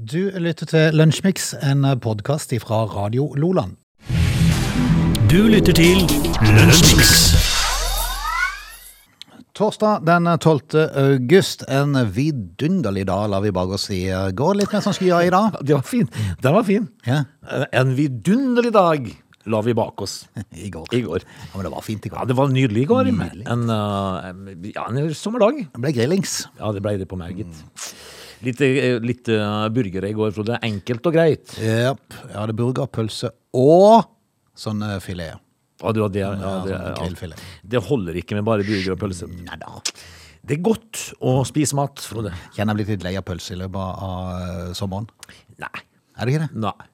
Du lytter til Lunsjmix, en podkast fra Radio Loland. Du lytter til Lunsjmix. Torsdag den 12. august, en vidunderlig dag, lar vi bak oss i. Går litt mer som skyer i dag. Det var fin. Den var fin. Ja, En vidunderlig dag la vi bak oss i går. i går. Ja, men det var fint i går. Ja, det var nydelig i går. Nydelig. En, uh, ja, en sommerdag. Det ble grillings. Ja, det ble det på meg, gitt. Litt, eh, litt uh, burgere i går, Frode. Enkelt og greit. Japp. Jeg hadde burger, pølse og sånn eh, filet. Ja, du, det, ja, det, sånn ja. det holder ikke med bare burger og pølse. Neida. Det er godt å spise mat, Frode. Kjenner jeg blitt litt lei av pølse i løpet av sommeren. Nei. Er det ikke det? Nei.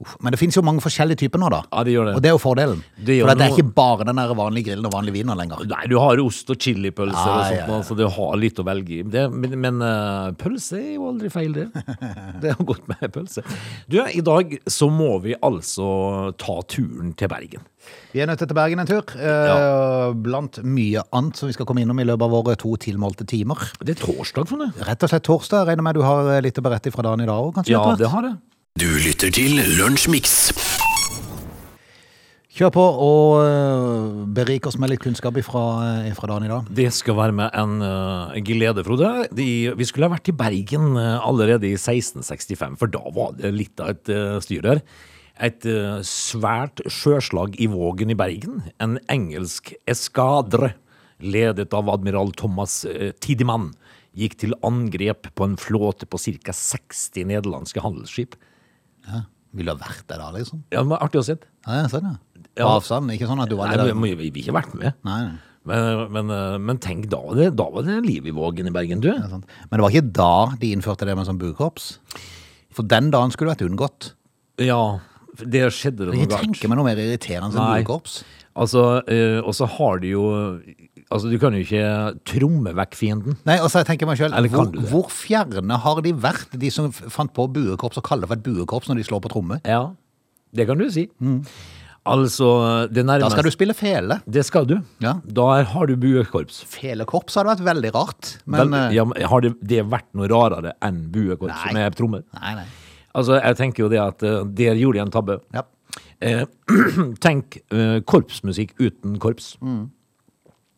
Uff. Men det finnes jo mange forskjellige typer nå, da. Ja, det gjør det. Og det er jo fordelen. Det For det er noe- ikke bare den der vanlige grillen og vanlig viner lenger. Nei, du har ost og chilipølser og sånt, ja, ja. så du har litt å velge i. Det, men men uh, pølse er jo aldri feil, det. Det er godt med pølse. Du, i dag så må vi altså ta turen til Bergen. Vi er nødt til Bergen en tur, Ja. blant mye annet som vi skal komme innom i løpet av våre to tilmålte timer. Det er torsdag, for noe. Rett og slett torsdag. Jeg regner med du har eh, litt å berette fra dagen i dag òg, kanskje? Ja, det har jeg. Du lytter til Lunsjmix. Kjør på og eh, berik oss med litt kunnskap fra, dagen i dag. Det skal være med en uh, glede, Frode. De, vi skulle ha vært i Bergen eh, allerede i 1665, for da var det litt av et uh, styr der. Et uh, svært sjøslag i Vågen i Bergen. En engelsk eskadre, ledet av admiral Thomas uh, Tidemann, gikk til angrep på en flåte på ca. 60 nederlandske handelsskip. Ja. Vil du ha vært der da, liksom? Ja, men Artig å se. Ja, jeg ser det. På Ja. avstand, ikke sånn at du var Nei, der. vi, vi, vi har ikke vært med. Nei, nei. Men, men, eh, men tenk, da var, det, da var det liv i Vågen i Bergen, du. Det er sant. Men det var ikke da de innførte det med sånn bukorps. For den dagen skulle vært unngått. Ja, det skjedde det Jeg tenker meg noe mer irriterende enn Nei. buekorps. Altså, eh, og så har de jo Altså, du kan jo ikke tromme vekk fienden. Nei, og så tenker jeg meg selv, hvor, hvor fjerne har de vært, de som fant på buekorps og kaller det for et buekorps når de slår på tromme? Ja, det kan du si. Altså, det nærmeste Da skal du spille fele. Det skal du. Ja. Da har du buekorps. Felekorps hadde vært veldig rart, men Vel, eh, ja, har det, det vært noe rarere enn buekorps Nei. med trommer? Nei, nei. Altså, jeg tenker jo det at eh, der gjorde de en tabbe. Ja. Eh, tenk eh, korpsmusikk uten korps. Mm.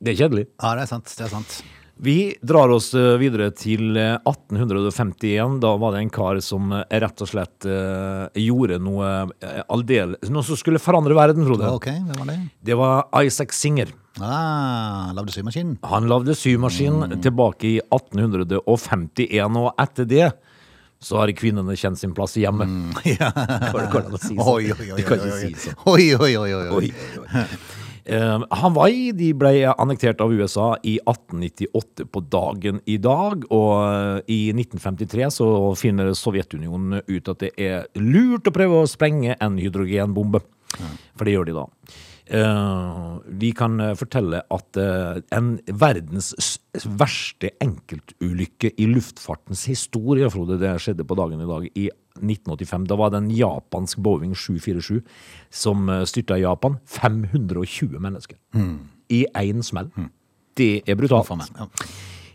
Det er kjedelig. ja, det er sant. Det er sant. Vi drar oss eh, videre til eh, 1851. Da var det en kar som eh, rett og slett eh, gjorde noe eh, aldeles Noe som skulle forandre verden, Frode. Ok, hvem var det? Det var Isaac Singer. Ah, lagde symaskinen. Han lagde symaskin tilbake i 1851, og etter det så har kvinnene kjent sin plass i hjemmet. Ja. Går å si sånn? Oi, oi, oi, oi, oi. Oi, oi, oi, oi, oi. Oi, oi, Eh, Hawaii de ble annektert av USA i 1898 på dagen i dag, og eh, i 1953 så finner Sovjetunionen ut at det er lurt å prøve å sprenge en hydrogenbombe. For det gjør de da. Eh, vi kan eh, fortelle at eh, en verdens verste enkeltulykke i luftfartens historie, Frode, det skjedde på dagen i dag i 1985. Da var det en japansk Boeing 747 som eh, styrta i Japan. 520 mennesker. I én smell. Det er brutalt. For meg. Ja.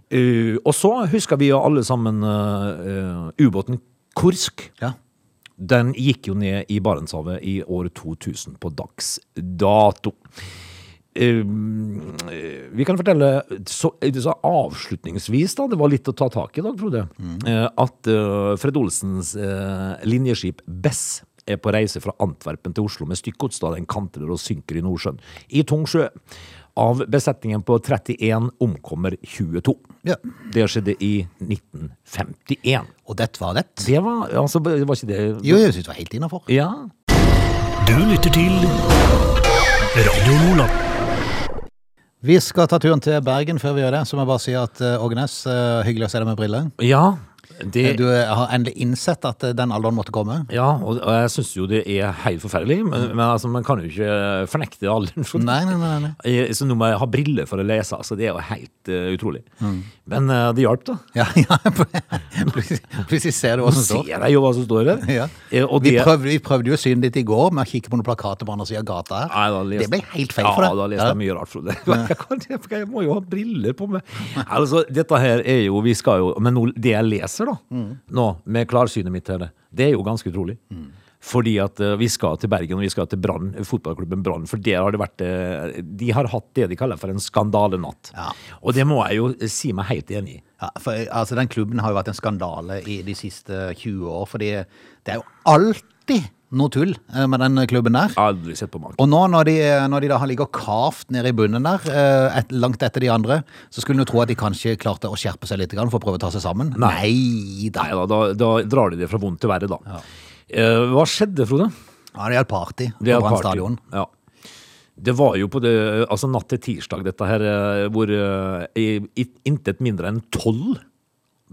Uh, og så husker vi jo alle sammen uh, uh, ubåten Kursk. ja. Den gikk jo ned i Barentshavet i år 2000 på dags dato. Eh, vi kan fortelle så, så avslutningsvis, da, det var litt å ta tak i i dag, Frode, eh, at eh, Fred Olsens eh, linjeskip Bess er på reise fra Antwerpen til Oslo med stykkgods da den kantrer og synker i Nordsjøen. I tung sjø. Av besetningen på 31 omkommer 22. Ja. Det skjedde i 1951. Og dette var det. Det var, altså, det var ikke det Jo, jeg synes det var helt innafor. Ja. Du lytter til Radio Lola. Vi skal ta turen til Bergen før vi gjør det. Så må jeg bare si at uh, Ågnes, eh, hyggelig å se deg med briller. Ja, det, Du eh, har endelig innsett at eh, den alderen måtte komme. ja og, og jeg syns jo det er helt forferdelig, men, men altså, man kan jo ikke fornekte alderen. for- Nei, nei, nei. nei. Jeg- Så nå må jeg ha briller for å lese, altså det er jo helt uh, utrolig. Mm. Men uh, det hjalp, da. Ja, ja. Plutselig, plutselig ser du hva som står. ser jeg jo hva som står her. Ja. Og det, Vi prøvde, vi prøvde jo synet ditt i går med å kikke på noen plakater på andre siden av gata her. Nei, da lest, Det ble helt feil ja, for deg. Ja, da leste jeg mye rart, Frode. Jeg, jeg må jo ha briller på meg. Altså, dette her er jo Vi skal jo Men nå, det jeg leser, da, nå, med klarsynet mitt til det. Det er jo ganske utrolig. Fordi at uh, vi skal til Bergen, og vi skal til Brann, fotballklubben Brann. For der har det vært uh, De har hatt det de kaller for en skandalenatt. Ja. Og det må jeg jo si meg helt enig i. Ja, for altså, Den klubben har jo vært en skandale i de siste 20 år. fordi det er jo alltid noe tull eh, med den klubben der. Aldri sett på maken. Og nå når de, når de da har ligget kavt nede i bunnen der, eh, et, langt etter de andre, så skulle en tro at de kanskje klarte å skjerpe seg litt for å prøve å ta seg sammen. Nei da. Nei da, da, da drar de det fra vondt til verre, da. Eh, hva skjedde, Frode? Ja, det gjaldt party Det på Brann stadion. Ja. Det var jo på det, altså natt til tirsdag, dette her, eh, hvor eh, intet mindre enn tolv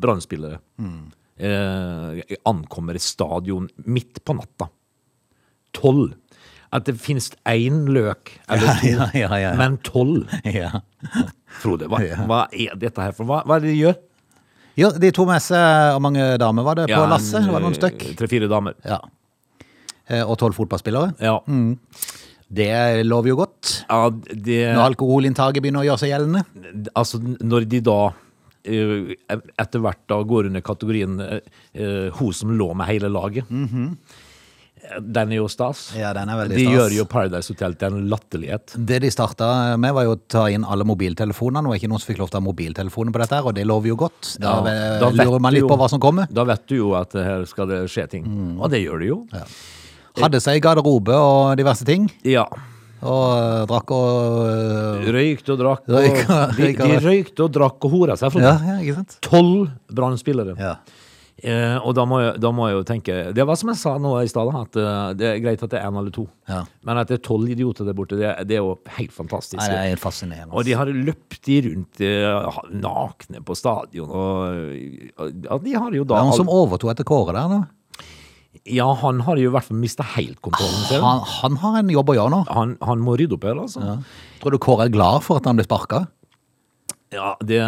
brannspillere eh, ankommer stadion midt på natta. Tolv. At det finnes én løk eller to, ja, ja, ja. men tolv. Ja. Frode, hva, hva er dette her for? Hva, hva er det de gjør? Jo, de tok med seg Hvor mange damer var det på lasset? Det var noen stykk. Tre-fire damer. Ja. Eh, Og tolv fotballspillere. Ja. Det lover jo godt. ja det, Når alkoholinntaket begynner å gjøre seg gjeldende. altså når de da eh, etter hvert da går under kategorien eh, eh, hun som lå med hele laget. Eh, Den er jo stas. Ja, den er veldig de stas. gjør jo Paradise Hotel til en latterlighet. Det de starta med, var jo å ta inn alle mobiltelefonene. Det ikke noen som fikk lov til å ha mobiltelefoner på dette, og det lover jo godt. Da, Ja, da lurer man litt jo- på hva som kommer. Da vet du jo at her skal det skje ting. Og det gjør det jo. Hadde seg garderobe og diverse ting. Ja. Og eh, drakk og eh, Røykte og drakk. Og, og, de, de røykte og drakk og hora seg. Tolv Ja, ja, brannspillere. Ja. Eh, og da må, jeg, da må jeg jo tenke Det var som jeg sa nå i stad, at eh, det er greit at det er én eller to. Ja. Men at det er tolv idioter der borte, det, det er jo helt fantastisk. Nei, det er helt fascinerende. Og de har løpt de rundt eh, nakne på stadion, og, og ja, de har jo Det da er noen som overtok etter Kåre der da? Ja, han har jo i hvert fall mista helt kontrollen. Selv. Han, han har en jobb å gjøre nå. Han, han må rydde opp her, altså. Tror du Kåre er glad for at han ble sparka? Ja, det,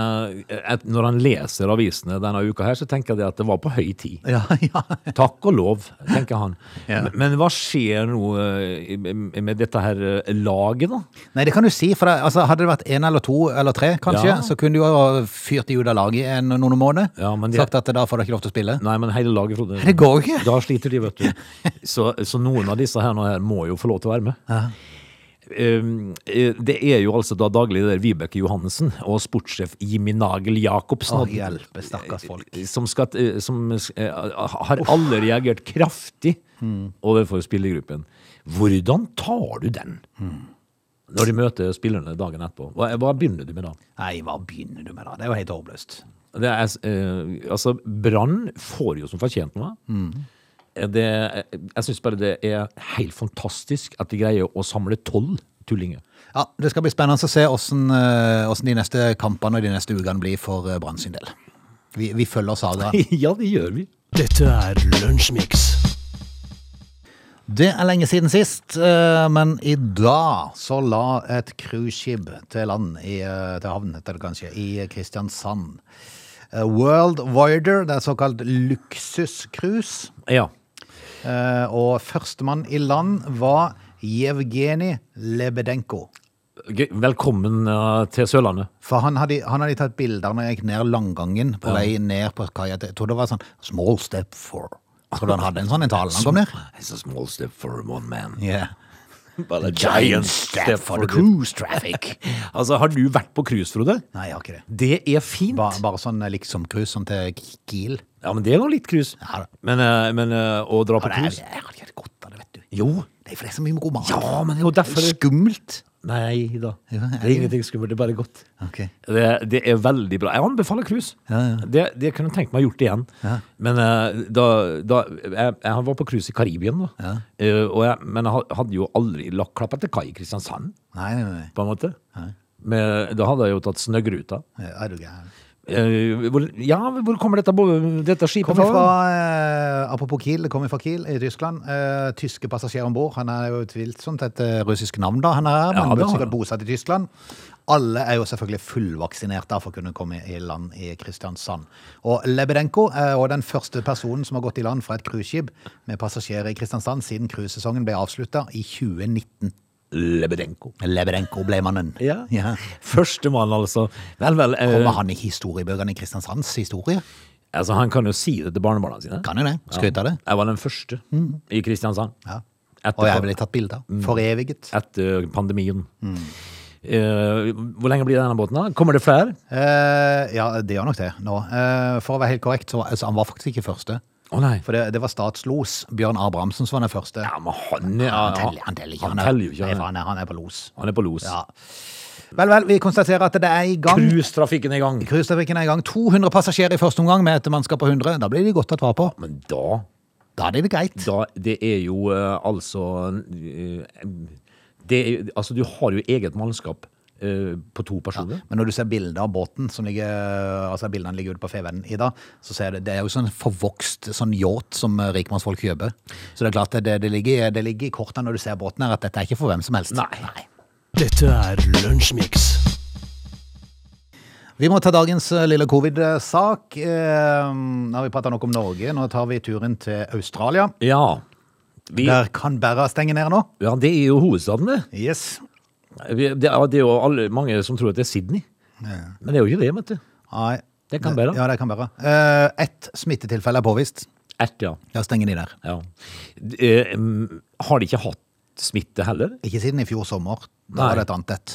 et, når han leser avisene denne uka her, så tenker jeg at det var på høy tid. Ja, ja. Takk og lov, tenker han. Ja. Men, men hva skjer nå eh, med dette her eh, laget, da? Nei, det kan du si. For det, altså, hadde det vært én eller to eller tre, kanskje, Ja. så kunne du jo fyrt de ut av laget i noen måneder. Ja, men de- Sagt at da får du ikke lov til å spille. Nei, men hele laget, Frode. Det går ikke. Da sliter de, vet du. Så, så noen av disse her, nå her må jo få lov til å være med. Eh, det er jo altså da daglig leder Vibeke Johannessen og sportssjef Jimmy Nagel Jacobsen. Å, hjelpe, stakkars folk. eh, Som, skal, eh, som eh, har alle reagert kraftig overfor spillergruppen. Hvordan tar du den? Når de møter spillerne dagen etterpå. Hva, hva begynner du med da? Nei, hva begynner du med da? Det er jo helt håpløst. Eh, altså, Brann får jo som fortjent noe. Eh, Det, jeg syns bare det er helt fantastisk at de greier å samle tolv tullinger. Ja, Det skal bli spennende å se åssen eh, de neste kampene og de neste ukene blir for eh, Brann sin del. Vi, vi følger sagaen. ja, det gjør vi. Dette er Lunsjmix. Det er lenge siden sist, eh, men i dag så la et cruiseskip til land, i, til havn heter det kanskje, i Kristiansand. World Voyager, det er såkalt luksuscruise. Ja. Eh, Og førstemann i land var Jevgenij Lebedenko. Velkommen eh, til Sørlandet. For han hadde, han hadde tatt bilder når jeg gikk ned langgangen på vei ned på kaia. Jeg tror det var sånn Small step for Tror du han hadde en sånn en tale han kom ned? It's a small step for one man. Yeah. A Giant step for cruise traffic. altså, har du vært på cruise, Frode? Nei, jeg har ikke det. Det er fint. Bare, bare sånn eh, liksom-cruise sånn til Kiel. Ja, men det er jo litt cruise. Ja da. Men, eh, men eh, å dra på cruise jeg har ikke hatt godt av det, vet du. Jo. Det er for det er så mye roman. Ja, men det er jo derfor det- Skummelt. Nei da. Ja, Det er ingenting skummelt. Det er bare godt. Okay. Det, det er veldig bra. Jeg anbefaler cruise. Ja, ja. Det, det kunne jeg tenkt meg gjort igjen. Men eh, da, da jeg, jeg var på cruise i Karibien, da. Ja. Eh, jeg, men jeg hadde jo aldri lagt klapp etter kai i Kristiansand, Nei, nei, nei. på en måte. Men, da hadde jeg jo tatt snøggruta. Ja, Er du gæren? Eh, hvor, ja, hvor kommer dette, dette skipet Kommer fra? eh, apropos Kiel, det kommer fra Kiel i Tyskland. Eh, tyske passasjerer om bord. Han er jo utvilsomt et russisk navn, da, han er, men ja, sikkert bosatt i Tyskland. Alle er jo selvfølgelig fullvaksinerte for å kunne komme i land i Kristiansand. Og Lebedenko er også den første personen som har gått i land fra et cruiseskip med passasjerer i Kristiansand siden cruisesesongen ble avslutta i 2019. Lebedenko. Lebedenko ble mannen. Ja. Ja. Førstemann, altså. Vel, vel. eh, Kommer han i historiebøkene i Kristiansands historie? Altså, han kan jo si det til barnebarna sine. Kan jo det? Skryte av det? Jeg var den første i Kristiansand. Ja. Etter, Og jeg ble tatt bilde av. Foreviget. etter pandemien. Eh, hvor lenge blir denne båten? da? Kommer det flere? Uh, ja, det gjør nok det nå. Uh, for å være helt korrekt, så altså, han var faktisk ikke første. Å nei. For det, det var statslos. Bjørn Abrahamsen som var den første. Ja, men han, ja, han teller, han teller ikke. Han er- teller jo ikke. Nei, Han for er, han er, han er på los. han er på los. Ja. Vel, vel, vi konstaterer at det er i gang. Cruisetrafikken er i gang. Cruisetrafikken er i gang. 200 passasjerer i første omgang med et mannskap på 100. Da blir de godt tatt vare på. Men da Da er det greit. Da, det er jo eh, altså eh, det er, Altså, du har jo eget mannskap på to personer. Men når du ser bilder av båten som ligger Altså bildene ligger ute på Fevennen i dag, så ser du det er jo sånn forvokst sånn yacht som eh, rikmannsfolk kjøper. Så det er klart det, det, det, ligger, det ligger i kortene når du ser båten her, at dette er ikke for hvem som helst. Nei. Dette er Lunsjmix. Vi må ta dagens eh, lille covid-sak. Eh, Nå har vi prata nok om Norge. Nå tar vi turen til Australia. Ja. Vi, Der Canberra stenger ned nå. ja, det er jo hovedstaden, det. Yes. Det er, jo alle, mange som tror at det er Sydney. Men det er jo ikke det, vet du. Nei. Det kan bære. Ja, det kan bære. Uh, Ett smittetilfelle er påvist. Ett, ja. Ja, stenger de der. ja. Eh, mm, har de ikke hatt smitte heller? Ikke siden i fjor sommer. Da Nei. var det et annet et.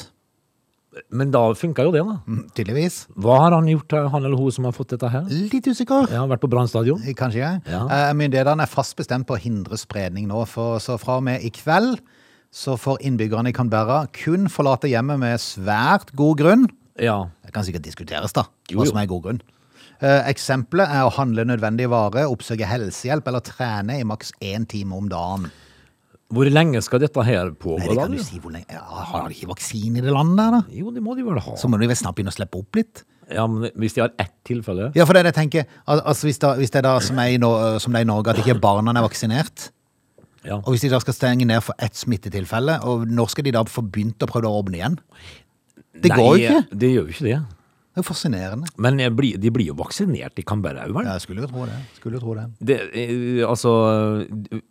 Men da funka jo det, da. Mm, Tydeligvis. Hva har han gjort, eh, han eller hun som har fått dette her? Litt usikker. Ja, vært på Brann stadion? Kanskje. Ja. Uh, Myndighetene er fast bestemt på å hindre spredning nå, for, så fra og med i kveld så får innbyggerne i Canberra kun forlate hjemmet med svært god grunn. Ja. Det kan sikkert diskuteres, da, hva som er god grunn. Eh, Eksempelet er å handle nødvendige varer, oppsøke helsehjelp eller trene i maks én time om dagen. Hvor lenge skal dette her Nei, det kan du du? si hvor lenge ja, Har de ikke vaksine i det landet der, da? Jo, det må de vel ha. Så må de vel snart begynne å slippe opp litt? Ja, men Hvis de har ett tilfelle Ja, for det er det jeg tenker. Al altså, hvis, da, hvis det er da som, er i som det er i Norge, at ikke barna er vaksinert, ja. og hvis de da skal stenge ned for ett smittetilfelle, og når skal de da få begynt å prøve å åpne igjen? Det Nei, går jo ikke. Det gjør jo ikke det. Det er fascinerende. Men blir, de blir jo vaksinert i Canberra òg, vel? Ja, jeg skulle jo tro det. Skulle jo tro det. Det, eh, altså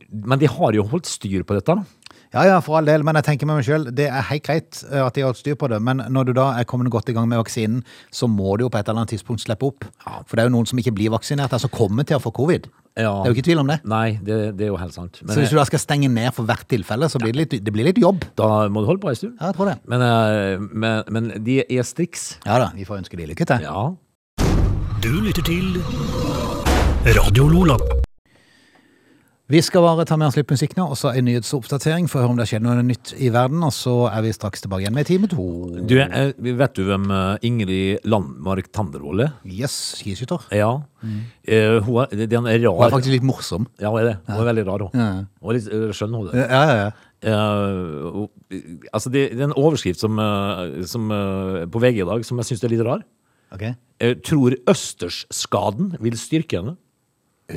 Men de har jo holdt styr på dette, da. Ja, ja, for all del, men jeg tenker med meg selv, det er helt greit eh, at de har hatt styr på det, men når du da er kommet godt i gang med vaksinen, så må du jo på et eller annet tidspunkt slippe opp. Ja. For det er jo noen som ikke blir vaksinert, altså kommer til å få covid. Ja. Det er jo ikke tvil om det. Nei, det, det er jo helt sant. Men Så hvis du da skal stenge ned for hvert tilfelle, så blir det litt, det blir litt jobb. da må du holde på ei stund. Ja, jeg tror det. Men, eh, men, men de er striks. Ja da, vi får ønske de lykke til. Ja. Du lytter til Radio Lola. Vi skal bare ta med oss litt musikk nå, og så en nyhetsoppdatering for å høre om det har skjedd noe nytt i verden, og så er vi straks tilbake igjen med time to. Du, eh, vet du hvem eh, Ingrid Landmark Tandervold er? Yes, skiskytter. Ja. Eh, hun er, den er rar Hun er faktisk litt morsom. Ja, hun er det. Hun er veldig rar, hun. Ja. Hun er litt skjønn, hun. Ja, ja, ja. Uh, altså, det, det er en overskrift som, som, på VG i dag som jeg syns er litt rar. Okay. Uh, tror Østersskaden vil styrke henne?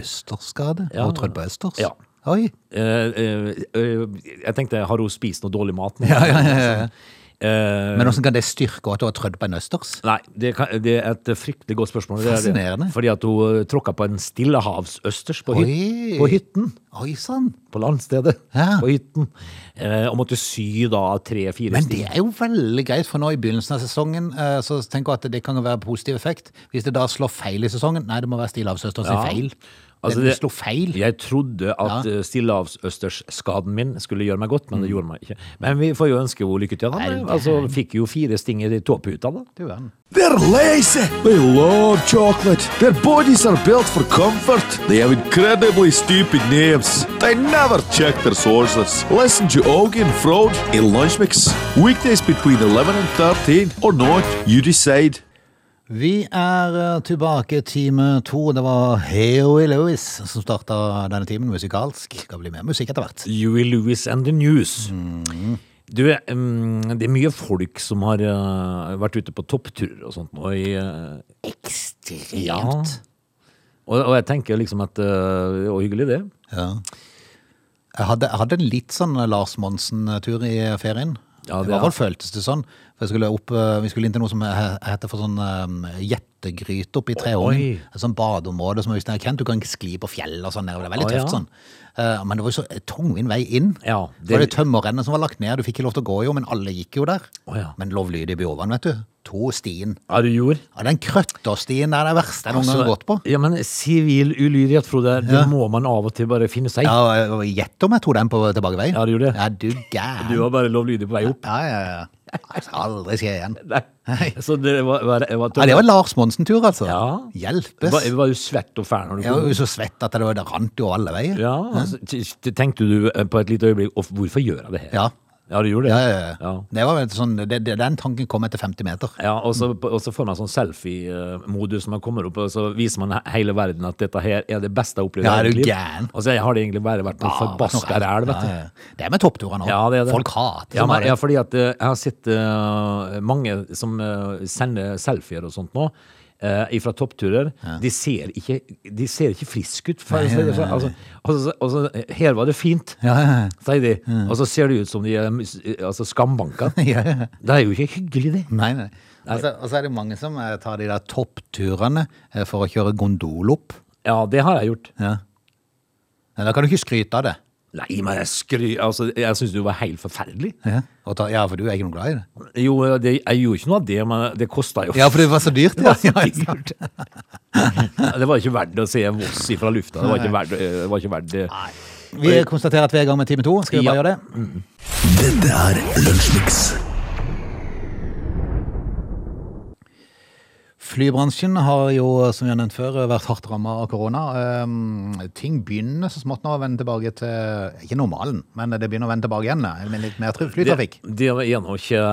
Østerskade? Ja. Hun trødde på Østers? Ja. Oi. Eh, eh, eh, jeg tenkte, har hun spist noe dårlig mat? nå? Ja, ja, ja, ja. Men hvordan kan det styrke at hun har trødd på en Østers? Nei, det, kan, det er et fryktelig godt spørsmål. Er. Fascinerende. Fordi at hun tråkka på en stillehavsøsters på, hyt, på hytten. Oi sann. På landstedet. Ja. På hytten. Eh, og måtte sy da tre-fire Men det er jo veldig greit, for nå i begynnelsen av sesongen eh, så tenker jeg at det kan være positiv effekt. Hvis det da slår feil i sesongen Nei, det må være Stillehavsøsters Ja. feil. Altså, det, slo feil. Jeg trodde at Ja. ja. stillehavsøstersskaden min skulle gjøre meg godt, men det gjorde meg ikke. Men vi får jo ønske henne lykke til. Han Altså, fikk jo fire stinger i tåputa, da. They're lazy. They love chocolate. Their bodies are built for comfort. They have incredibly stupid names. They never check their sources. Listen to Augie and Frode in Lunch Mix. Weekdays between 11 and 13 or not, you decide. Vi er eh, tilbake time to. Det var Huey Lewis som starta denne timen musikalsk. Skal bli mer musikk etter hvert. Huey Lewis and the News. Du, mm, det er mye folk som har eh, vært ute på toppturer og sånt nå i eh, Ekstremt. Og, og jeg tenker liksom at eh, Det var hyggelig, det. Ja. Jeg hadde, jeg hadde en litt sånn Lars Monsen-tur i ferien. Ja, I hvert er- fall føltes det sånn. For skulle opp, eh, vi skulle inn til noe som heter for sånn um, jettegryte oppe i Treungen. Et sånt badeområde som er kjent, du kan skli på fjell og sånn. der, Det er veldig tøft sånn. Eh, men det var jo så tungvint vei inn. Ja, det... var det- det tømmerrennet som var lagt ned. Du fikk ikke lov til å gå jo, men alle gikk jo der. Oh, ja. Men lovlydig bjåvann, vet du. To stien. Ja, du gjorde? Ja, den krøtterstien der er det verste jeg noen gang har gått på. Ja, men sivil ulydighet, Frode, det Ja. må man av og til bare finne seg i. Ja, Gjett om jeg tok den på tilbakeveien. Ja, du gjorde det. Ja, du gæren. Du var bare lovlydig på vei opp. Ja, ja, ja. Det skal aldri skje igjen. Nei. Så det var, var, var, Ja, det var Lars Monsen-tur, altså. Ja. Hjelpes. var, var du svett og fæl Jeg var jo så svett at det, var- det rant jo alle veier. Ja, altså, tenkte du eh, på et lite øyeblikk Hvorfor gjør jeg det her? Ja. Ja, du gjorde det? Ja, ja, ja. Det var sånn, det, det, den tanken kom etter 50 meter. Ja, og så, og så får man sånn selfie-modus man kommer opp, og så viser man hele verden at dette her er det beste jeg har opplevd Ja, er du gæren? Og så har det egentlig bare vært forbaska ræl. Ja, ja. Det er med toppturer nå. Ja, det det. Folk hater Ja, men, ja, fordi at eh, jeg har sett uh, mange som uh, sender selfier og sånt nå. Uh, fra toppturer. De ser ikke De ser ikke friske ut. Nei, nei, nei, nei. Altså, altså, altså, her var det fint, Ja, ja, ja. sier de. Og så ser det ut som de er altså, skambanka. Ja, ja. Det er jo ikke hyggelig, det. Nei, nei. Og så og så er det mange som eh, tar de der toppturene eh, for å kjøre gondol opp. Ja, det har jeg gjort. Ja. Men Da kan du ikke skryte av det. Nei, men jeg skry... Altså, jeg syns det var helt forferdelig. Ja. Ta, ja, for du er ikke noe glad i det. Jo, det, jeg gjorde ikke noe av det, men det kosta jo Ja, for det var så dyrt. Ja, Det var sant? Det var ikke verdt å se Voss fra lufta. Det var ikke verdt, det var ikke verdt det. Vi konstaterer at vi er i gang med time to. Skal vi bare Ja. gjøre det? Dette er Lunsjmix. Flybransjen har jo, som vi har nevnt før, vært hardt ramma av korona. Um, ting begynner så smått nå å vende tilbake til Ikke normalen, men det begynner å vende tilbake igjen eh, med litt mer flytrafikk. Det, det er nå ikke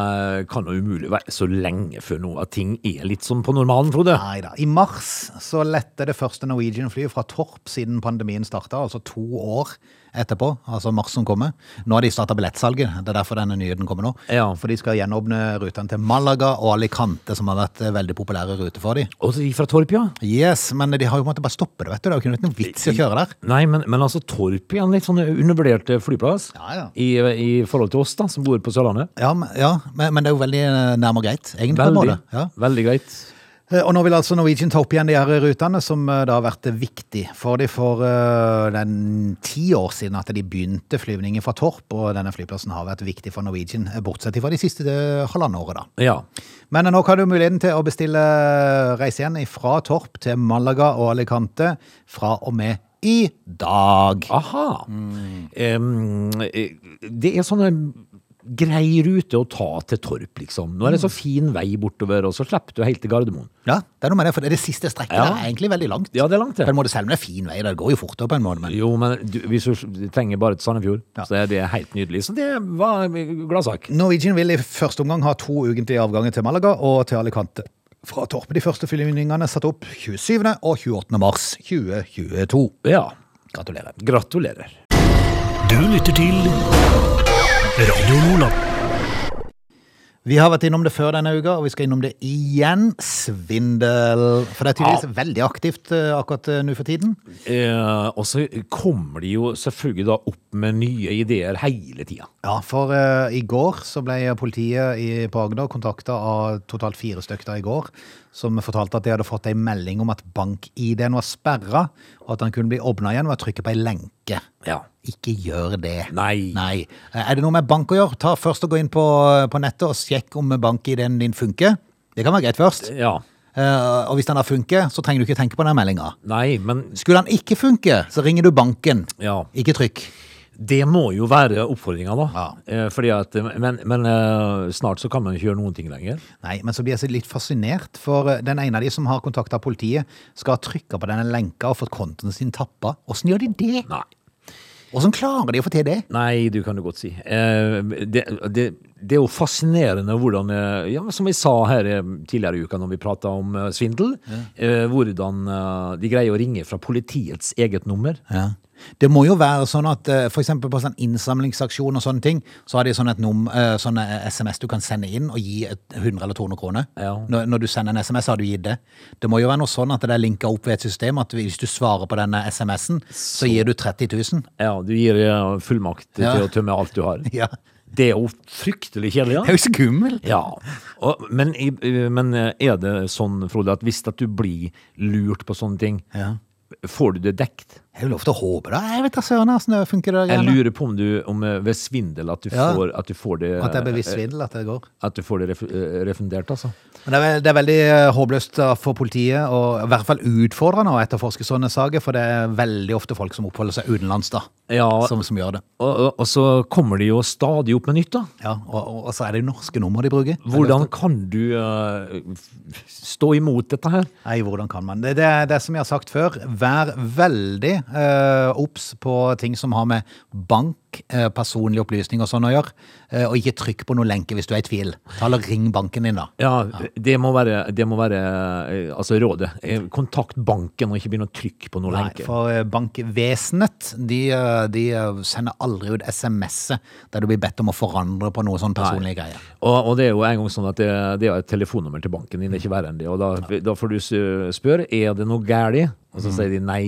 kan jo umulig være så lenge før nå at ting er litt sånn på normalen, Frode. Nei da. I mars så lette det første Norwegian-flyet fra Torp siden pandemien starta, altså to år etterpå, altså mars som kommer. Nå har de starta billettsalget, det er derfor denne nyheten kommer nå. Ja. For de skal gjenåpne rutene til Malaga og Alicante, som har vært eh, veldig populære ruter for dem. Og så fra Torp, ja. Yes, men de har jo måttet bare stoppe det, vet du. Det har jo ikke noen vits i å kjøre der. Nei, men, men altså Torp er en litt sånn undervurdert eh, flyplass Ja, ja. I, I forhold til oss da, som bor på Sørlandet. Ja, men, ja, men, men det er jo veldig nærmere greit, egentlig. Veldig, veldig greit. Eh, Og nå vil altså Norwegian ta opp igjen de her rutene, som eh, da har vært viktig for de for eh, den ti år siden at de begynte flyvninger fra Torp, og denne flyplassen har vært viktig for Norwegian, bortsett fra de siste halvannet året da. Ja. Men nå kan du muligheten til å bestille reise igjen fra Torp til Malaga og Alicante fra og med i dag. Aha. Mm. Eh, det er sånne grei rute å ta til Torp, liksom. Nå er det så fin vei bortover, og så slipper du helt til Gardermoen. Ja, det er noe med det, for det siste strekket Ja. er egentlig veldig langt. Ja, det er langt, det. På en måte, selv om det er fin vei, det går jo fortere på en måte, men Jo, men du, hvis du trenger bare til Sandefjord, Ja. så er det helt nydelig. Så det var en gladsak. Norwegian vil i første omgang ha to ukentlige avganger til Malaga og til Alicante fra Torp. De første flyvningene er satt opp 27. og 28. mars 2022. Ja. Gratulerer. Gratulerer. Du lytter til Radio Nordland. Vi har vært innom det før denne uka, og vi skal innom det igjen. Svindel. For det er tydeligvis veldig aktivt eh, akkurat eh, nå for tiden. Eh, og så kommer de jo selvfølgelig da opp med nye ideer hele tida. Ja, for eh, i går så ble politiet i, på Agder kontakta av totalt fire stykker i går, som fortalte at de hadde fått ei melding om at bank-ID-en var sperra, og at den kunne bli åpna igjen ved å trykke på ei lenke. Ja. Ikke gjør det. Nei. Nei. Eh, Er det noe med bank å gjøre? Ta først og Gå inn på, på nettet og sjekk om bank-ID-en din funker. Det kan være greit først. Ja. Uh, og hvis den da funker, så trenger du ikke tenke på den meldinga. Skulle den ikke funke, så ringer du banken. Ja. Ikke trykk. Det må jo være oppfordringa, da. Ja. Eh, fordi at, men men eh, snart så kan man ikke gjøre noen ting lenger. Nei, men så blir jeg så litt fascinert, for eh, den ene av de som har kontakta politiet, skal ha trykka på denne lenka og fått kontoen sin tappa. Åssen gjør de det? Nei. Åssen klarer de å få til det? Nei, du kan jo godt si. Eh, det, det, det er jo fascinerende hvordan eh, ja, Som vi sa her eh, tidligere i uka når vi prata om eh, svindel. Eh, hvordan de greier å ringe fra politiets eget nummer. Ja. Det må jo være sånn at f.eks. på sånn innsamlingsaksjon og sånne ting, så har de sånn et num, sånne SMS du kan sende inn og gi 100 eller 200 kroner. Ja. Når, når du sender en SMS, har du gitt det. Det må jo være noe sånn at det er linka opp ved et system, at hvis du svarer på denne SMS-en, så gir du 30 000. Ja, du gir fullmakt fullmakt Ja. til å tømme alt du har. Ja. Det er jo fryktelig kjedelig, Det er jo så skummelt. Ja, og, men, men er det sånn, Frode, at hvis at du blir lurt på sånne ting, Ja. får du det dekt? Jeg vil å håpe det. Jeg vet da søren hvordan det funker. Det Jeg lurer på om du, om eh, ved svindel, at du, Ja. får, at du får det At det er bevisst svindel at det går. At du får det ref, eh, refundert, altså. Men det er, det er veldig eh, håpløst for politiet, og i hvert fall utfordrende å etterforske sånne saker, for det er veldig ofte folk som oppholder seg utenlands da, Ja, som, som gjør det. og, og, og så kommer de jo stadig opp med nytt, da. Ja, og, og, så er det jo norske nummer de bruker. Hvordan kan du uh, stå imot dette her? Nei, hvordan kan man? Det, det er det som jeg har sagt før. Vær veldig eh, obs på ting som har med bank, eh, personlige opplysninger og sånn å gjøre. Eh, og ikke trykk på noen lenke hvis du er i tvil. Ta eller ring banken din, da. Ja, det må være, det må være eh, altså rådet. Kontakt banken og ikke begynn å trykke på noen Nei, lenker. for bankvesenet de, de sender aldri ut SMS-er der du blir bedt om å forandre på noe sånn personlige greier. Og, og det er jo en gang sånn at det, det er et telefonnummer til banken din, det er ikke verre enn det. Og da, da får du spørre er det noe galt, og så sier de nei.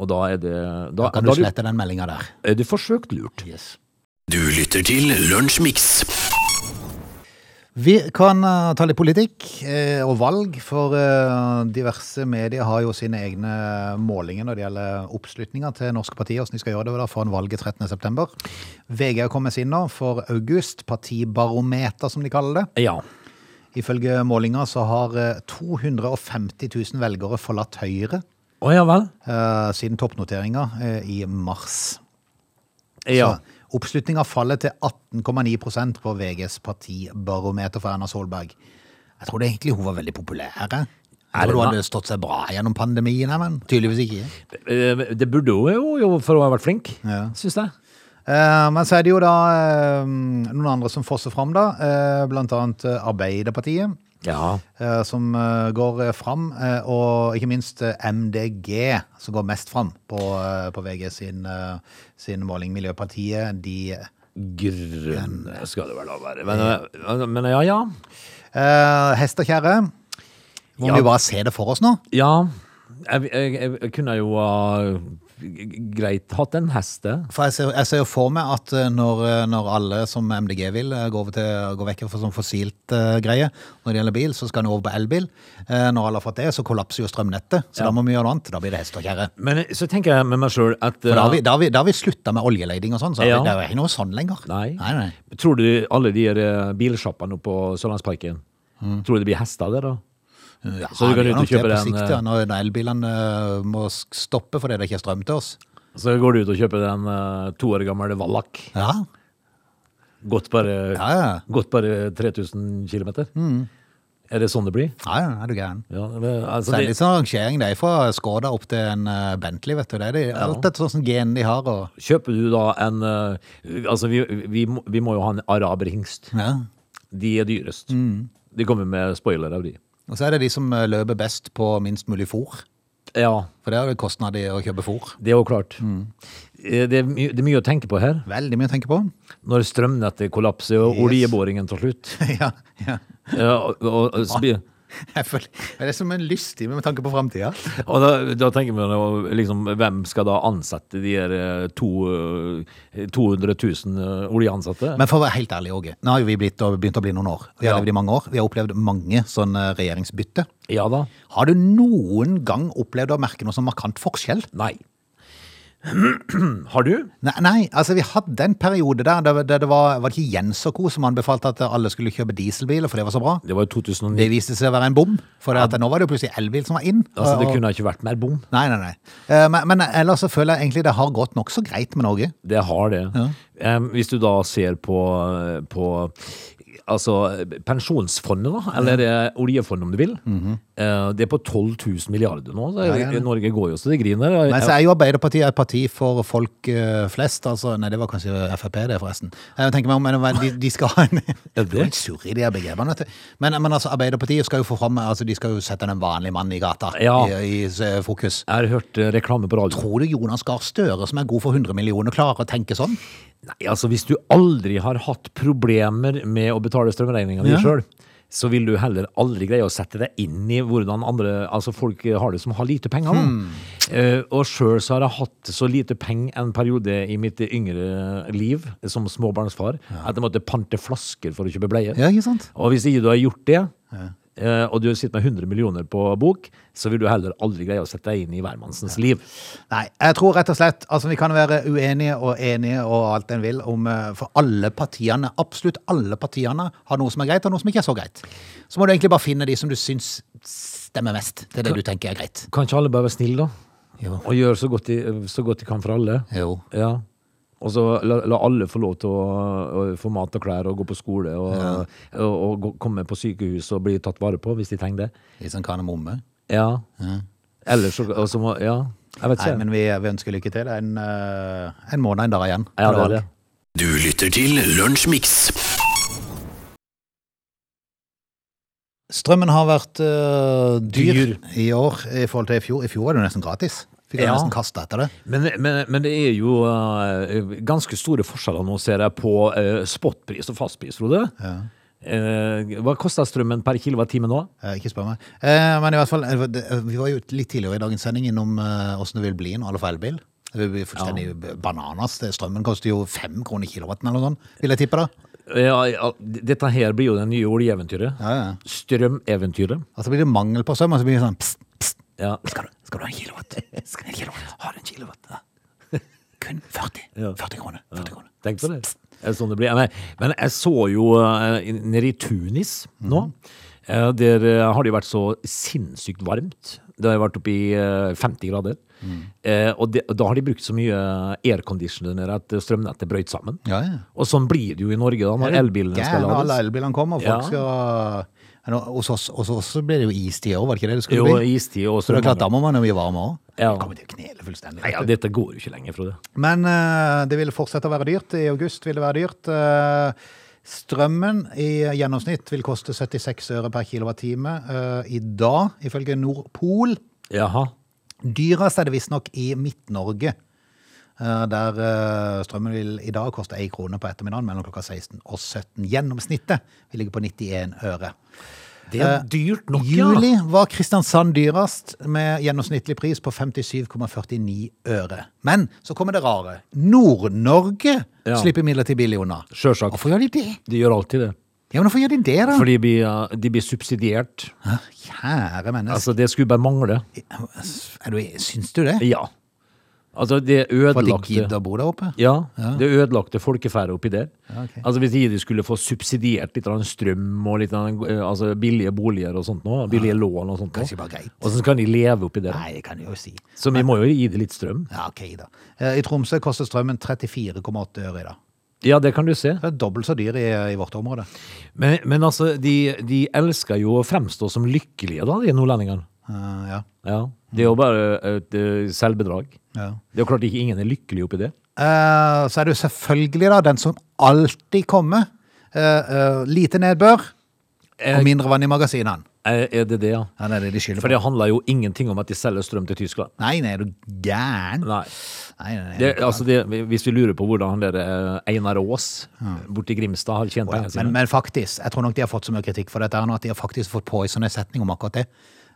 Og da er det Da, Da kan da du du- slette den meldinga der. er du forsøkt lurt. Du lytter til Lunsjmix. Vi kan eh, ta litt politikk eh, og valg, for eh, diverse medier har jo sine egne målinger når det gjelder oppslutninga til norske partier, hvordan de skal gjøre det da foran valget 13.9. VG har kommet inn nå for august, partibarometer som de kaller det. Ja. Ifølge målinga så har eh, 250 000 velgere forlatt Høyre Å ja vel? eh, siden toppnoteringa eh, i mars. Ja. Så Oppslutninga faller til 18,9% på VGs partibarometer for Erna Solberg. Jeg trodde egentlig hun var veldig populær. jeg. Trodde hun hadde stått seg bra gjennom pandemien, men tydeligvis ikke. Eh, Det burde hun jo, for hun har vært flink, Ja. syns jeg. Men så er det jo da noen andre som fosser fram, da. Blant annet Arbeiderpartiet. Ja. eh, Som eh, går eh, fram, og ikke minst MDG, som går mest fram på, på VG sin, sin måling. Miljøpartiet, de Grønne skal det vel da være. Men, men ja, ja. Eh, hest og kjerre. Må Ja. vi bare se det for oss nå? Ja. Jeg, jeg, jeg, jeg kunne jo ha greit hatt en hest, det. For jeg ser, jeg ser jo for meg at eh, når, eh, når alle som MDG vil går, til, går vekk fra sånn fossilt uh, greie når det gjelder bil, så skal en over på elbil. Uh, når alle har fått det, så kollapser jo strømnettet. Så Ja. da må vi gjøre noe annet. Da blir det hest og kjerre. Men så tenker jeg med meg sjøl at For da har vi, eh, da har vi, da har vi slutta med oljeleiding og sånn, så Ja. det er jo ikke noe sånn lenger. Nei. nei, nei. Tror du alle de eh, bilsjappene oppe på Sørlandsparken Tror du det blir hester der, da? Ja, Så du kan ut og nok det kjøpe på den, sikt, eh, ja, når når elbilene eh, må stoppe fordi det ikke er strøm til oss. Så går du ut og kjøper den eh, to år gamle Wallach. Ja, Gått bare, ja, ja. bare 3000 km. Er det sånn det blir? ja, ja er du gæren. Ja, altså, det er litt sånn rangering. Er fra Skoda opp til en Bentley, vet du. Det er det, alt etter sånn gen de har. Og, kjøper du da en eh, Altså, vi, vi, må, vi må jo ha en araberhingst. ja. De er dyrest. Mm. De kommer med spoiler av de. Og så er det de som eh, løper best på minst mulig fôr. Ja, For det er jo kostnad i å kjøpe fôr. det er jo klart. Mm. Eh, Det, er mye, det er mye å tenke på her. Veldig mye å tenke på. Når strømnettet kollapser og Yes. oljeboringen tar slutt. ja, ja. Ja, og, og, og, Jeg føler, det er som en lystig med tanke på framtida. da, da tenker man jo liksom Hvem skal da ansette de her eh, to, eh, 200 000 eh, oljeansatte? Men for å være helt ærlig, Åge. Nå har vi blitt, begynt å bli noen år. Vi har Ja. levd i mange år. Vi har opplevd mange sånne regjeringsbytte. Ja da. Har du noen gang opplevd å merke noe sånn markant forskjell? Nei. Har du? Nei, nei, altså vi hadde en periode der, der, der det var, var det ikke Jens og co. som anbefalte at alle skulle kjøpe dieselbiler, for det var så bra. Det var jo 2009. Det viste seg å være en bom, for det at nå var det jo plutselig elbil som var inn. Altså, det Og- kunne ikke vært mer bom. Nei, nei, nei. Eh, Men, men ellers så føler jeg egentlig det har gått nokså greit med Norge. Det har det. Ja. hvis du da ser på, på altså pensjonsfondet, da, eller eh, oljefondet om du vil. eh, det er på 12 000 milliarder nå. Det. Ja, ja, ja. Norge går jo så det griner. Men så er jo Arbeiderpartiet et parti for folk eh, flest. altså, Nei, det var kanskje Frp, det, forresten. Jeg tenker meg om, men de, de skal ha en Det det? er litt surr i de begrepene. Men, men altså, Arbeiderpartiet skal jo få fram altså, De skal jo sette en vanlig mann i gata i, i fokus. Jeg har hørt eh, reklame på radio. Tror du Jonas Gahr Støre, som er god for 100 millioner, klarer å tenke sånn? Nei, altså Hvis du aldri har hatt problemer med å betale strømregninga di Ja. sjøl, så vil du heller aldri greie å sette deg inn i hvordan andre altså folk har det som har lite penger. Hmm. Eh, og sjøl så har jeg hatt så lite penger en periode i mitt yngre liv som småbarnsfar at jeg måtte pante flasker for å kjøpe bleie. Ja, ikke sant? Og hvis ikke du har gjort det, eh, og du sitter med 100 millioner på bok, så vil du heller aldri greie å sette deg inn i hvermannsens liv. Nei, jeg tror rett og slett Altså, vi kan være uenige og enige og alt en vil om eh, For alle partiene, absolutt alle partiene, har noe som er greit, og noe som ikke er så greit. Så må du egentlig bare finne de som du syns stemmer mest til det du tenker er greit. Kan ikke alle bare være snille, da? Jo. Og gjøre så godt de, så godt de kan for alle? Jo. Ja. Og så la, la alle få lov til å, å få mat og klær og gå på skole og, og, og gå, komme på sykehus og bli tatt vare på hvis de trenger det. Litt sånn kanemomme Ja. Ellers så, altså, må Ja, jeg vet Nei, men vi, vi ønsker lykke til. Det er en, eh, en måned, en dag igjen. ja, det er det. Du lytter til Lunsjmix. Strømmen har vært uh, dyr, Dyr. i år i forhold til i fjor. I fjor var det jo nesten gratis. Fikk Ja. nesten kasta etter det. Men, men, men det er jo uh, ganske store forskjeller nå, ser jeg, på uh, spotpris og fastpris, Frode. Eh, hva koster strømmen per kilowattime nå? Eh, ikke spør meg. Eh, men i hvert fall, vi var jo litt tidligere i dagens sending innom åssen det vil bli når alle får elbil. Det vil bli fullstendig bananas. Strømmen koster jo fem kroner kilowatten eller noe sånt, vil jeg tippe da. Ja, ja, dette her blir jo det nye oljeeventyret. Ja, ja. Strømeventyret. Altså blir det mangel på strøm, og så blir det sånn pst. Ja. Skal du, skal du ha en kilowatt? Skal du ha en kilowatt? Har du en kilowatt? Ja. Kun 40. Ja. 40 kroner. 40 kroner. Tenk på det. Det er sånn det blir. Men, men jeg så jo eh, nede i Tunis nå. Mm. Der eh, har det jo vært så sinnssykt varmt. Det har vært oppe i eh, 50 grader. Eh, og det, da har de brukt så mye airconditioner at strømnettet brøyt sammen. Ja, ja. Og sånn blir det jo i Norge da, når elbilene skal lades. alle elbilene kommer, og folk Ja. skal... Hos oss, hos oss så blir det jo istid òg, var det ikke det det skulle Jo, bli? istid også, Så det er klart, da må man jo bli varm òg. Ja. Det kommer til å knele fullstendig. Nei, ja, dette går jo ikke lenger, Frode. Men uh, det vil fortsette å være dyrt. I august vil det være dyrt. Uh, strømmen i gjennomsnitt vil koste 76 øre per kilowattime uh, i dag, ifølge Nordpol. Jaha. Dyrest er det visstnok i Midt-Norge, der eh, strømmen vil i dag koste 1 krone på ettermiddagen mellom klokka 16 og 17. Gjennomsnittet vil ligge på 91 øre. Det er dyrt nok, ja. Juli var Kristiansand dyrest, med gjennomsnittlig pris på 57,49 øre. Men så kommer det rare. Nord-Norge Ja. slipper imidlertid billig unna. Sjølsagt. Hvorfor gjør de det? De gjør alltid det. Ja, men Hvorfor gjør de det, da? Fordi de blir, de blir subsidiert. Hæ? Kjære menneske. Altså, det skulle bare mangle. Syns du det? Ja. Altså, det ødelagte, For de gidder å bo der oppe? Ja, det ødelagte folkeferdet oppi der. Ja, okay. Altså Hvis de skulle få subsidiert litt strøm og litt eh, altså, billige boliger og sånt nå, billige lån og sånt Kanskje bare greit. og så kan de leve oppi der. Nei, det kan jeg jo si. Så vi må jo gi det litt strøm. Ja, ok da. Eh, I Tromsø koster strømmen 34,8 øre i dag. Ja, det kan du se. Det er dobbelt så dyr i, i vårt område. Men, men altså, de, de elsker jo å fremstå som lykkelige, da, de nordlendingene. Eh, ja. Ja. Det er jo bare et eh, selvbedrag. ja. Det er jo klart ikke ingen er lykkelig oppi det. Uh, så er det jo selvfølgelig da den som alltid kommer. Uh, eh, lite nedbør og mindre vann i magasinene. Er, det det, ja? Ja, det det de For det handler jo ingenting om at de selger strøm til Tyskland. Nei, nei, er du gæren? Nei. Nei, nei. Det, altså hvis vi lurer på hvordan han der eh, Einar Aas borti Grimstad har tjent Å, ja. pengene sine men, men faktisk, jeg tror nok de har fått så mye kritikk for dette nå, at de har faktisk fått på i sånne setning om akkurat det.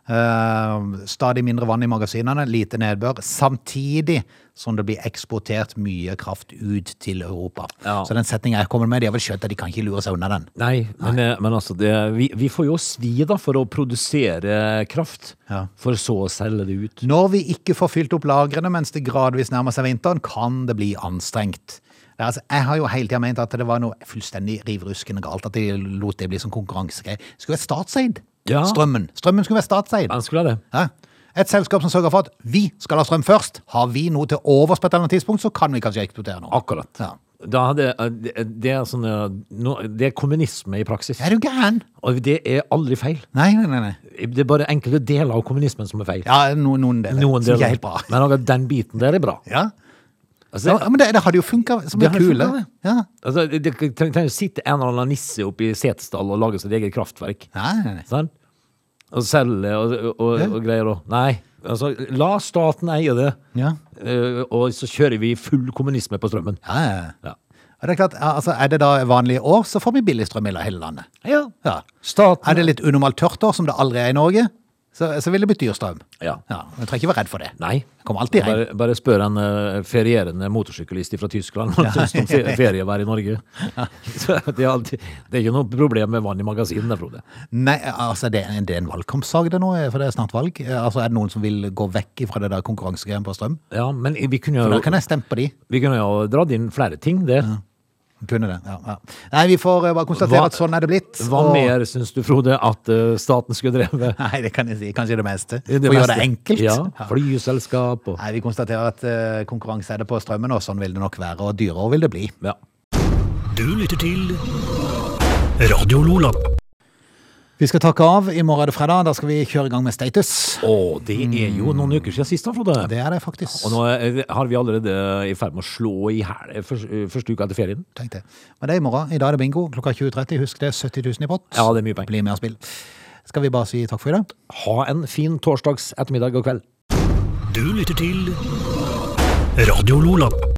Eh, stadig mindre vann i magasinene, lite nedbør, samtidig som det blir eksportert mye kraft ut til Europa. Ja. Så den setningen jeg kommer med, de har vel skjønt at de kan ikke lure seg unna den. Nei, men, eh, men altså det, vi, vi får jo svi da for å produsere kraft, Ja. for så å selge det ut. Når vi ikke får fylt opp lagrene mens det gradvis nærmer seg vinteren, kan det bli anstrengt. Altså, jeg har jo hele tida ment at det var noe fullstendig rivruskende galt at de lot det bli som konkurransegreie. Skulle vært statseid. Ja. Strømmen. Strømmen skulle være statseid. Han skulle ha det. Ja. Et selskap som sørger for at vi skal ha strøm først. Har vi noe til overs på et eller annet tidspunkt, så kan vi kanskje eksportere noe. Akkurat. Ja. Da hadde, eh, det, er sånn, eh, no, det er kommunisme i praksis. Er du gæren? Og det er aldri feil. Nei, nei, nei. nei. Det er bare enkelte deler av kommunismen som er feil. Ja, noen, noen deler. Noen som ikke deler. er helt bra. Men den biten der er bra. Ja, Altså, ja men det, det hadde jo funka som en kule. Ja. altså, det, trenger ikke sitte en eller annen nisse oppe i Setesdal og lage sitt eget kraftverk. Nei, nei, nei. Sant? Og selge og, og, Ja. og greier og Nei. Altså, la staten eie det, Ja. uh, og så kjører vi full kommunisme på strømmen. Ja, ja. Ja. Og det er klart, altså, er det da vanlige år, så får vi billig strøm i hele landet. Ja. Ja. Staten Er det litt unormalt tørt år, som det aldri er i Norge, så, så vil det bety dyr strøm. Ja. Ja, Du trenger ikke være redd for det. Nei. Det kommer alltid regn. Bare, bare spør en uh, ferierende motorsyklist fra Tyskland hva han syns om fe- ferievær i Norge. Så det, er alltid, det er ikke noe problem med vann i magasinene, Frode. Nei, altså det er, det er en valgkampsak det nå, for det er snart valg. Altså Er det noen som vil gå vekk fra det der konkurransegreiene på strøm? Ja, men vi kunne jo... For Da kan jeg stemme på de. vi kunne jo dratt inn flere ting, det. Kunne det, ja, ja. Nei, vi får eh, bare konstatere Hva- at sånn er det blitt. Hva og- mer syns du, Frode, at uh, staten skulle drevet? Nei, det kan jeg si. Kanskje det meste. Det For å gjøre det enkelt. Ja, Ja. flyselskap og Nei, Vi konstaterer at uh, konkurranse er det på strømmen, og sånn vil det nok være. Og dyrere vil det bli. ja. Du lytter til Radio Lola. Vi skal takke av. I morgen er det fredag. Da skal vi kjøre i gang med Status. Å, det er jo noen uker siden sist, da, Frode. Det er det faktisk. Og nå er, har vi allerede i ferd med å slå i hæl første, første uka etter ferien. Tenk det. Men det er i morgen. I dag er det bingo klokka 20.30. Husk det, 70 000 i pott. Ja, det er mye penger. Bli med og spill. Skal vi bare si takk for i dag? Ha en fin torsdags ettermiddag og kveld. Du lytter til Radio Lola.